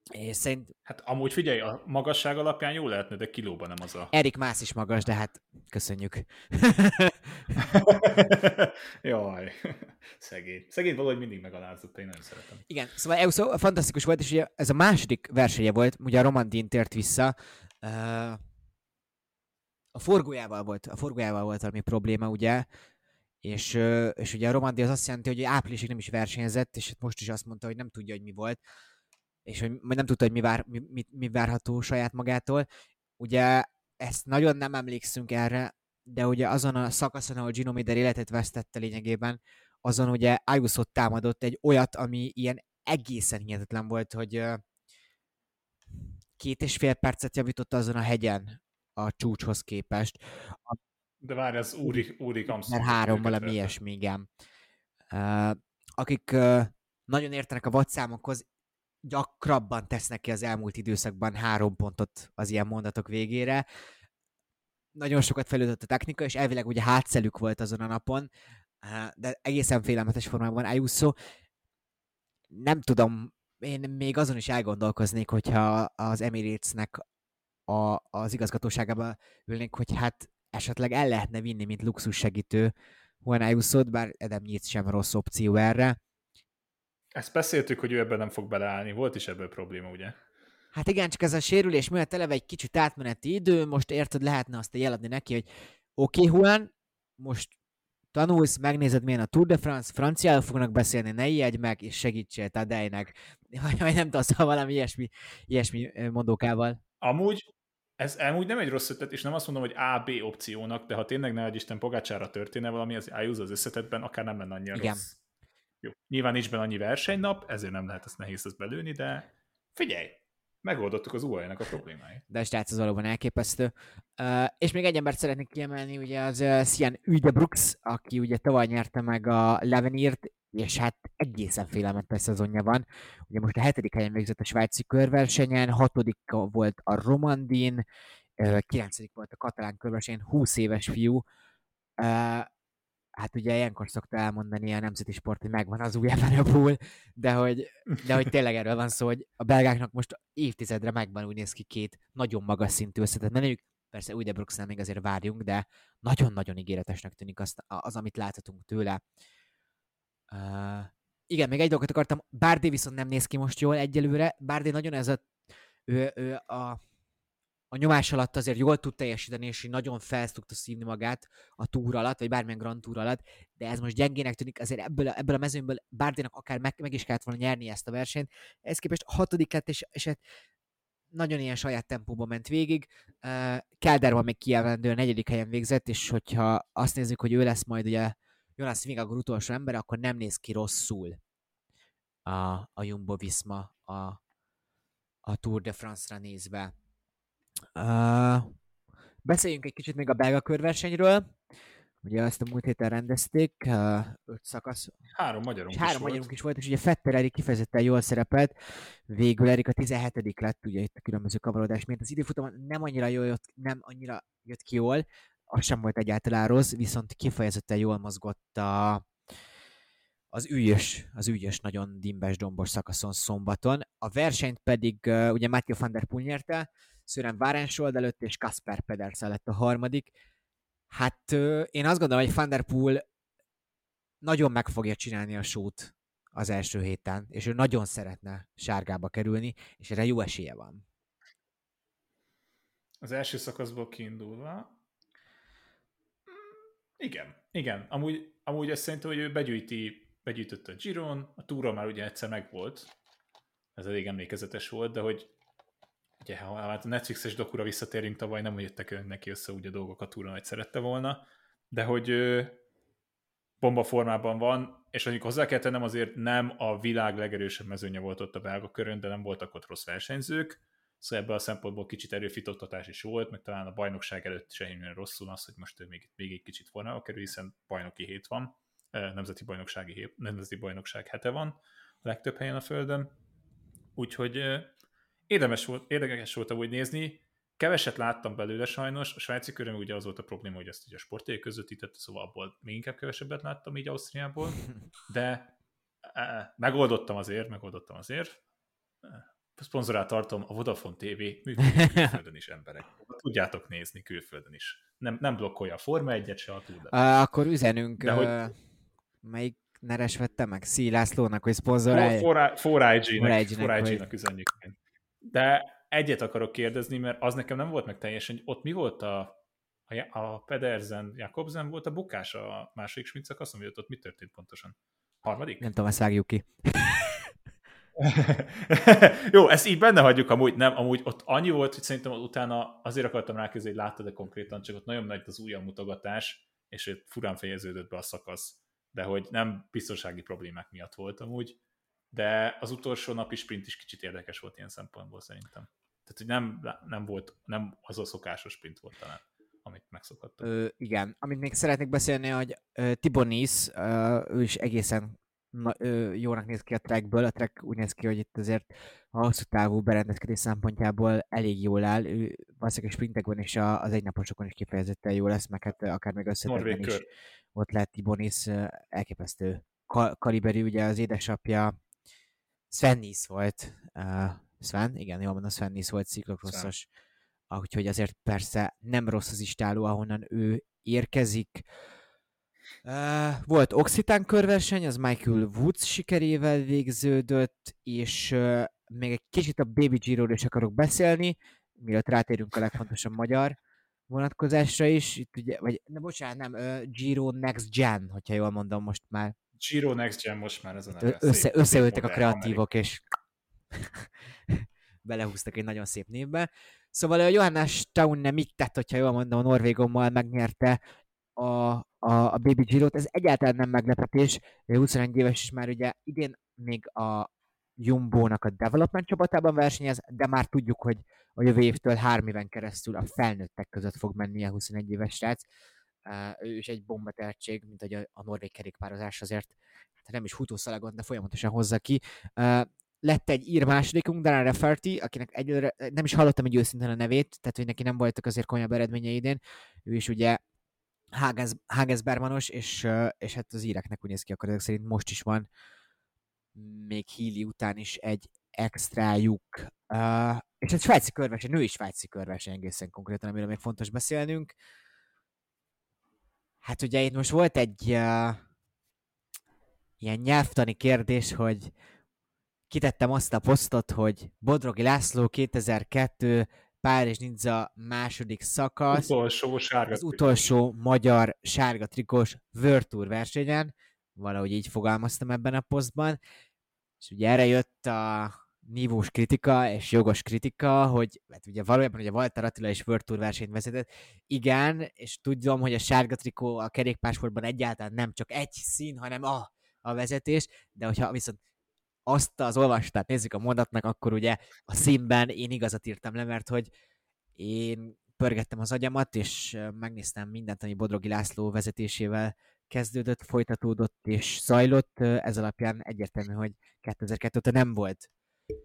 és szerint... Hát amúgy figyelj, a magasság alapján jó lehetne, de kilóban nem az a... Erik Mász is magas, de hát köszönjük. Jaj, szegény. Szegény valahogy mindig megalázott, én nem szeretem. Igen, szóval Euso fantasztikus volt, és ugye ez a második versenye volt, ugye a Romandin tért vissza, a forgójával volt, a forgójával volt valami probléma, ugye, és, és ugye a Romandi az azt jelenti, hogy áprilisig nem is versenyezett, és most is azt mondta, hogy nem tudja, hogy mi volt és hogy nem tudta, hogy mi, vár, mi, mi, mi várható saját magától. Ugye ezt nagyon nem emlékszünk erre, de ugye azon a szakaszon, ahol Gino Miller életet vesztette lényegében, azon ugye ayuso támadott egy olyat, ami ilyen egészen hihetetlen volt, hogy két és fél percet javította azon a hegyen a csúcshoz képest. A, de várj, ez Úri, Úri Mert három valami ilyesmi, igen. Uh, akik uh, nagyon értenek a vadszámokhoz, gyakrabban tesznek ki az elmúlt időszakban három pontot az ilyen mondatok végére. Nagyon sokat fejlődött a technika, és elvileg ugye hátszelük volt azon a napon, de egészen félelmetes formában Ayuso. Nem tudom, én még azon is elgondolkoznék, hogyha az Emiratesnek a, az igazgatóságába ülnék, hogy hát esetleg el lehetne vinni, mint luxus segítő Juan ayuso bár Edem Nyitz sem rossz opció erre. Ezt beszéltük, hogy ő ebben nem fog beleállni. Volt is ebből probléma, ugye? Hát igen, csak ez a sérülés miatt eleve egy kicsit átmeneti idő, most érted, lehetne azt jeladni neki, hogy oké, okay, Juan, most tanulsz, megnézed, milyen a Tour de France, franciául fognak beszélni, ne ijedj meg, és segítsél Tadejnek. Vagy, nem tudsz, valami ilyesmi, ilyesmi mondókával. Amúgy, ez amúgy nem egy rossz ötlet, és nem azt mondom, hogy A, B opciónak, de ha tényleg ne Isten Pogácsára történne valami, az Ayuso az összetetben akár nem lenne annyira Igen. rossz. Jó. Nyilván nincs benne annyi versenynap, ezért nem lehet ezt nehéz ezt belőni, de figyelj, megoldottuk az uae a problémáit. De a srác az valóban elképesztő. Uh, és még egy embert szeretnék kiemelni, ugye az uh, Sian Brooks, aki ugye tavaly nyerte meg a Levenírt, és hát egészen félelmetes szezonja van. Ugye most a hetedik helyen végzett a svájci körversenyen, hatodik volt a Romandin, kilencedik volt a katalán körversenyen, 20 éves fiú. Hát ugye ilyenkor szokta elmondani a nemzeti sport, hogy megvan az új Evenepoel, de hogy, de hogy tényleg erről van szó, hogy a belgáknak most évtizedre megvan úgy néz ki két nagyon magas szintű összetett menőjük, persze új de Brooksnál még azért várjunk, de nagyon-nagyon ígéretesnek tűnik az, az amit láthatunk tőle. Uh, igen, még egy dolgot akartam, Bárdé viszont nem néz ki most jól egyelőre, Bárdé nagyon ez a, ő, ő a a nyomás alatt azért jól tud teljesíteni, és nagyon fel tudta szívni magát a túr alatt, vagy bármilyen Grand Tour alatt, de ez most gyengének tűnik, azért ebből a, ebből a mezőnyből Bárdénak akár meg, meg is kellett volna nyerni ezt a versenyt. Ez képest a hatodik lett, és, és hát nagyon ilyen saját tempóban ment végig. Uh, Kelder van még kiemelendő, a negyedik helyen végzett, és hogyha azt nézzük, hogy ő lesz majd ugye Jonas Vingegaard utolsó ember, akkor nem néz ki rosszul a, a Jumbo Visma a, a Tour de France-ra nézve. Uh, beszéljünk egy kicsit még a belga körversenyről. Ugye azt a múlt héten rendezték, uh, öt szakasz. Három magyarunk és három magyarunk is volt, és ugye Fetter Erik kifejezetten jól szerepelt. Végül Erik a 17 lett, ugye itt a különböző kavarodás miatt. Az időfutamon nem annyira jól jött, nem annyira jött ki jól, az sem volt egyáltalán rossz, viszont kifejezetten jól mozgott a, az ügyös, az ügyös, nagyon dimbes, dombos szakaszon szombaton. A versenyt pedig uh, ugye Matthew van der Poel nyerte, Sören Várensold előtt, és Kasper Pedersen lett a harmadik. Hát én azt gondolom, hogy Van nagyon meg fogja csinálni a sót az első héten, és ő nagyon szeretne sárgába kerülni, és erre jó esélye van. Az első szakaszból kiindulva, igen, igen. Amúgy, amúgy azt szerintem, hogy ő begyűjti, begyűjtötte a Giron, a túra már ugye egyszer megvolt, ez elég emlékezetes volt, de hogy ugye, ha hát a Netflixes dokura visszatérünk tavaly, nem jöttek neki össze úgy a dolgok a túron, hogy szerette volna, de hogy bomba formában van, és mondjuk hozzá kell tennem, azért nem a világ legerősebb mezőnye volt ott a belga körön, de nem voltak ott rossz versenyzők, szóval ebből a szempontból kicsit erőfitoktatás is volt, meg talán a bajnokság előtt se nagyon rosszul az, hogy most ő még, még egy kicsit formába kerül, hiszen bajnoki hét van, nemzeti bajnoksági hét, nemzeti bajnokság hete van a legtöbb helyen a Földön, úgyhogy érdemes volt, érdekes volt úgy nézni, Keveset láttam belőle sajnos, a svájci köröm ugye az volt a probléma, hogy ezt ugye a sportély közvetítette, szóval abból még inkább kevesebbet láttam így Ausztriából, de e, megoldottam azért, megoldottam azért. A szponzorát tartom, a Vodafone TV működik külföldön is emberek. Tudjátok nézni külföldön is. Nem, nem blokkolja a Forma 1 se a túl. Uh, akkor üzenünk, de uh, hogy... melyik neres vette meg? Szílászlónak, hogy szponzorálja? 4IG-nek üzenjük. De egyet akarok kérdezni, mert az nekem nem volt meg teljesen, ott mi volt a, a, a Pedersen, Jakobsen volt a bukás a második sprint szakaszon, vagy ott mi történt pontosan? Harmadik? Nem tudom, ezt vágjuk ki. Jó, ezt így benne hagyjuk, amúgy nem, amúgy ott annyi volt, hogy szerintem utána azért akartam rákezdeni, hogy láttad de konkrétan, csak ott nagyon nagy az újabb mutogatás, és ott furán fejeződött be a szakasz, de hogy nem biztonsági problémák miatt volt amúgy, de az utolsó napi sprint is kicsit érdekes volt ilyen szempontból szerintem. Tehát, hogy nem, nem volt, nem az a szokásos sprint volt talán, amit megszokhattunk. Ö, igen, amit még szeretnék beszélni, hogy uh, Tibonis, uh, ő is egészen na, ö, jónak néz ki a trackből. A track úgy néz ki, hogy itt azért a hosszú távú berendezkedés szempontjából elég jól áll. Ő valószínűleg sprintekben és a, az egynaposokon is kifejezetten jó lesz, meg hát akár még összetekben is ott lehet Tibonis elképesztő kaliberű, ugye az édesapja Sven Nys volt. Uh, Sven, igen, jól mondom, Sven Nys volt sziklokrosszos. Úgyhogy azért persze nem rossz az istáló, ahonnan ő érkezik. Uh, volt Occitán körverseny, az Michael Woods sikerével végződött, és uh, még egy kicsit a Baby giro is akarok beszélni, mielőtt rátérünk a legfontosabb magyar vonatkozásra is. Itt ugye, vagy, ne bocsánat, nem, uh, Giro Next Gen, hogyha jól mondom most már. Giro Next Gen most már ez a neve. Össze, szép, összeültek a kreatívok, és belehúztak egy nagyon szép névbe. Szóval a Johannes nem mit tett, hogyha jól mondom, a Norvégommal megnyerte a, a, a Baby Giro-t. Ez egyáltalán nem meglepetés. 21 éves is már ugye idén még a Jumbo-nak a development csapatában versenyez, de már tudjuk, hogy a jövő évtől három éven keresztül a felnőttek között fog menni a 21 éves srác. Uh, ő is egy bomba tehetség, mint hogy a, a norvég kerékpározás azért hát nem is futószalagon, de folyamatosan hozza ki. Uh, lett egy ír másodikunk, Darren Referti, akinek egyelőre nem is hallottam egy őszintén a nevét, tehát hogy neki nem voltak azért komolyabb eredménye idén. Ő is ugye Hagens, Hagens Bermanos, és, és hát az íreknek úgy néz ki akkor szerint most is van még Healy után is egy extrájuk. Uh, és egy svájci körverseny, női svájci körverseny egészen konkrétan, amiről még fontos beszélnünk. Hát ugye itt most volt egy uh, ilyen nyelvtani kérdés, hogy kitettem azt a posztot, hogy Bodrogi László 2002 Párizs Nizza második szakasz. Utolsó sárga Az utolsó magyar sárga trikós World versenyen. Valahogy így fogalmaztam ebben a posztban. És ugye erre jött a nívós kritika és jogos kritika, hogy hát ugye valójában ugye Walter Attila is World Tour versenyt vezetett. Igen, és tudom, hogy a sárga trikó a kerékpársportban egyáltalán nem csak egy szín, hanem a, a vezetés, de hogyha viszont azt az olvastát nézzük a mondatnak, akkor ugye a színben én igazat írtam le, mert hogy én pörgettem az agyamat, és megnéztem mindent, ami Bodrogi László vezetésével kezdődött, folytatódott és zajlott. Ez alapján egyértelmű, hogy 2002 óta nem volt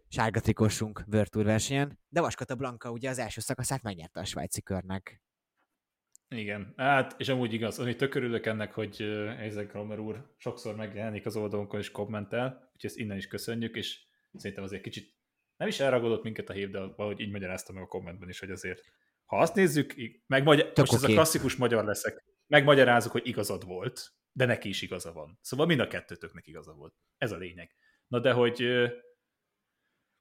sárga trikósunk World Tour versenyen, de Vaskata Blanka ugye az első szakaszát megnyerte a svájci körnek. Igen, hát és amúgy igaz, amit tök örülök ennek, hogy Eizek Romer úr sokszor megjelenik az oldalunkon és kommentel, úgyhogy ezt innen is köszönjük, és szerintem azért kicsit nem is elragadott minket a hív, de valahogy így magyarázta meg a kommentben is, hogy azért ha azt nézzük, megmagy- most okay. ez a klasszikus magyar leszek, megmagyarázok, hogy igazad volt, de neki is igaza van. Szóval mind a kettőtöknek igaza volt. Ez a lényeg. Na de hogy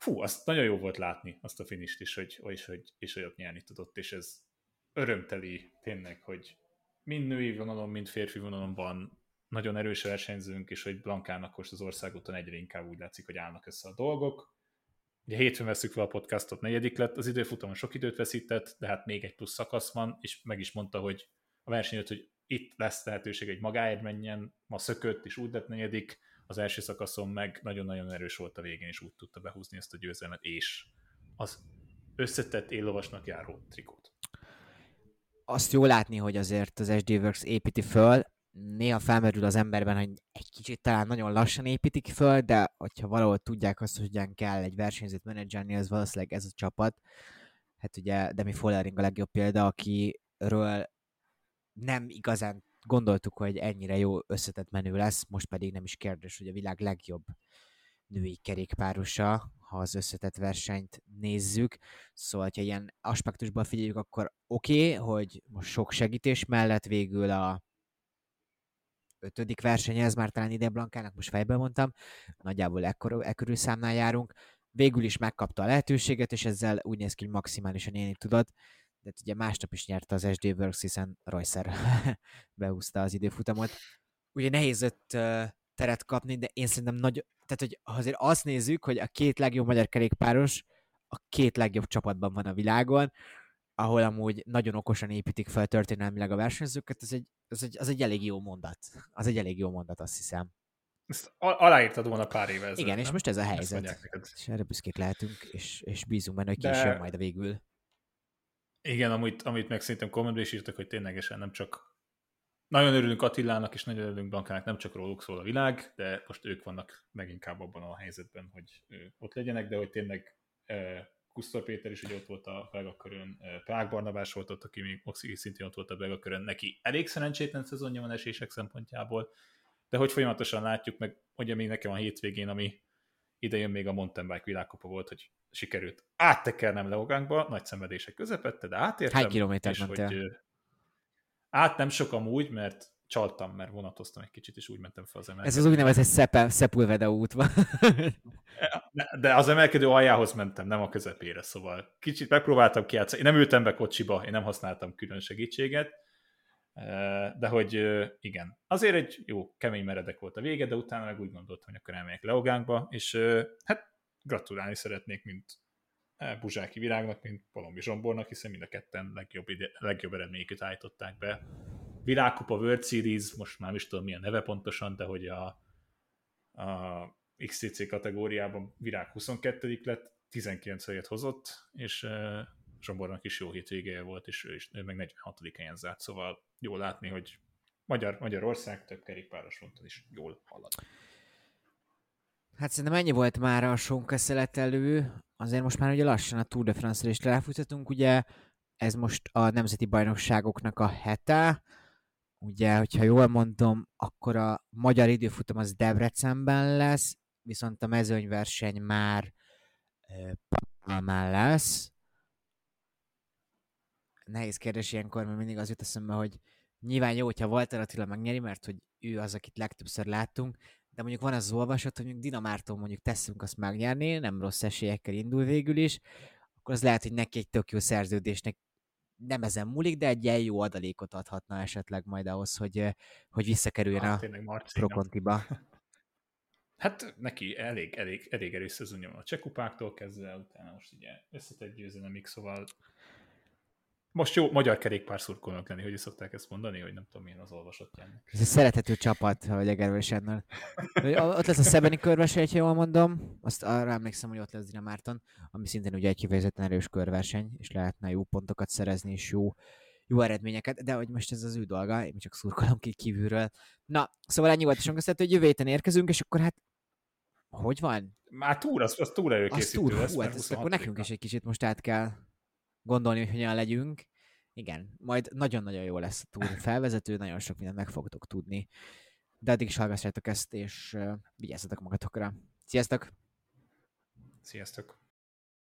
fú, azt nagyon jó volt látni, azt a finist is, hogy, és, hogy, és hogy ott nyerni tudott, és ez örömteli tényleg, hogy mind női vonalon, mind férfi vonalon van nagyon erős versenyzőnk, és hogy Blankának most az országúton egyre inkább úgy látszik, hogy állnak össze a dolgok. Ugye hétfőn veszük fel a podcastot, negyedik lett, az időfutamon sok időt veszített, de hát még egy plusz szakasz van, és meg is mondta, hogy a versenyt, hogy itt lesz lehetőség, hogy magáért menjen, ma szökött, és úgy lett negyedik, az első szakaszon meg nagyon-nagyon erős volt a végén, és úgy tudta behúzni ezt a győzelmet, és az összetett éllovasnak járó trikót. Azt jó látni, hogy azért az SD Works építi föl, néha felmerül az emberben, hogy egy kicsit talán nagyon lassan építik föl, de hogyha valahol tudják azt, hogy hogyan kell egy versenyzőt menedzselni, az valószínűleg ez a csapat. Hát ugye Demi Follering a legjobb példa, akiről nem igazán gondoltuk, hogy ennyire jó összetett menő lesz, most pedig nem is kérdés, hogy a világ legjobb női kerékpárosa, ha az összetett versenyt nézzük. Szóval, ha ilyen aspektusban figyeljük, akkor oké, okay, hogy most sok segítés mellett végül a ötödik verseny, ez már talán ide Blankának, most fejben mondtam, nagyjából ekkor, ekkörül számnál járunk. Végül is megkapta a lehetőséget, és ezzel úgy néz ki, hogy maximálisan élni tudott de hát ugye másnap is nyerte az SD Works, hiszen Reusser behúzta az időfutamot. Ugye nehéz öt teret kapni, de én szerintem nagy, tehát hogy azért azt nézzük, hogy a két legjobb magyar kerékpáros a két legjobb csapatban van a világon, ahol amúgy nagyon okosan építik fel történelmileg a versenyzőket, ez egy, ez egy, az egy elég jó mondat. Az egy elég jó mondat, azt hiszem. Ezt aláírtad volna pár éve ezzel, Igen, nem? és most ez a helyzet. És erre büszkék lehetünk, és, és bízunk benne, hogy De... később majd a végül. Igen, amit, amit meg szerintem kommentben is írtak, hogy ténylegesen nem csak nagyon örülünk Attilának, és nagyon örülünk Blankának, nem csak róluk szól a világ, de most ők vannak meginkább abban a helyzetben, hogy ott legyenek, de hogy tényleg Kusztor Péter is ugye ott volt a belga körön, Prák Barnabás volt ott, aki még Oxigi szintén ott volt a belga körön, neki elég szerencsétlen szezonja van esések szempontjából, de hogy folyamatosan látjuk, meg ugye még nekem a hétvégén, ami ide jön még a mountain bike világkupa volt, hogy sikerült áttekernem Leogánkba, nagy szenvedések közepette, de átértem. Hány kilométert mentél? Hogy, át nem sok amúgy, mert csaltam, mert vonatoztam egy kicsit, és úgy mentem fel az emelkedő. Ez az úgynevezett szepe, Szepulveda út van. De az emelkedő aljához mentem, nem a közepére, szóval kicsit megpróbáltam kiátszani. Én nem ültem be kocsiba, én nem használtam külön segítséget, de hogy igen, azért egy jó, kemény meredek volt a vége, de utána meg úgy gondoltam, hogy akkor elmegyek Leogánkba, és hát gratulálni szeretnék, mint e, Buzsáki Virágnak, mint Palombi Zsombornak, hiszen mind a ketten legjobb, ide, legjobb eredményeket állították be. Világkupa World Series, most már is tudom milyen neve pontosan, de hogy a, a XCC kategóriában Virág 22 lett, 19 helyet hozott, és Zsombornak is jó hétvégéje volt, és ő, is, ő meg 46. helyen zárt, szóval jól látni, hogy Magyar, Magyarország több kerékpáros fronton is jól halad. Hát szerintem ennyi volt már a sonka szeletelő. Azért most már ugye lassan a Tour de France-ra is ráfutatunk, ugye ez most a nemzeti bajnokságoknak a hete. Ugye, hogyha jól mondom, akkor a magyar időfutam az Debrecenben lesz, viszont a mezőnyverseny már Palmán lesz. Nehéz kérdés ilyenkor, mert mindig az jut eszembe, hogy nyilván jó, hogyha Walter Attila megnyeri, mert hogy ő az, akit legtöbbször láttunk, de mondjuk van az olvasat, hogy mondjuk Dinamártól mondjuk teszünk azt megnyerni, nem rossz esélyekkel indul végül is, akkor az lehet, hogy neki egy tök jó szerződésnek nem ezen múlik, de egy ilyen jó adalékot adhatna esetleg majd ahhoz, hogy, hogy visszakerüljön hát, a Prokontiba. Hát neki elég, elég, elég erős szezonja van a csekupáktól kezdve, utána most ugye összetett győzelemig, szóval most jó magyar kerékpár szurkolnak lenni, hogy is szokták ezt mondani, hogy nem tudom, milyen az olvasottjának. Ez egy szerethető csapat, hogy Egervésennel. ott lesz a Szebeni körverseny, ha jól mondom. Azt arra emlékszem, hogy ott lesz Dina Márton, ami szintén ugye egy kifejezetten erős körverseny, és lehetne jó pontokat szerezni, és jó, jó eredményeket, de hogy most ez az ő dolga, én csak szurkolom ki kívülről. Na, szóval ennyi volt, és hogy jövő héten érkezünk, és akkor hát hogy van? Már túl, az, az túl előkészítő az túl, lesz. Hú, hát akkor nekünk is egy kicsit most át kell gondolni, hogy hogyan legyünk. Igen, majd nagyon-nagyon jó lesz a túl felvezető, nagyon sok mindent meg fogtok tudni. De addig is hallgassátok ezt, és vigyázzatok magatokra. Sziasztok! Sziasztok!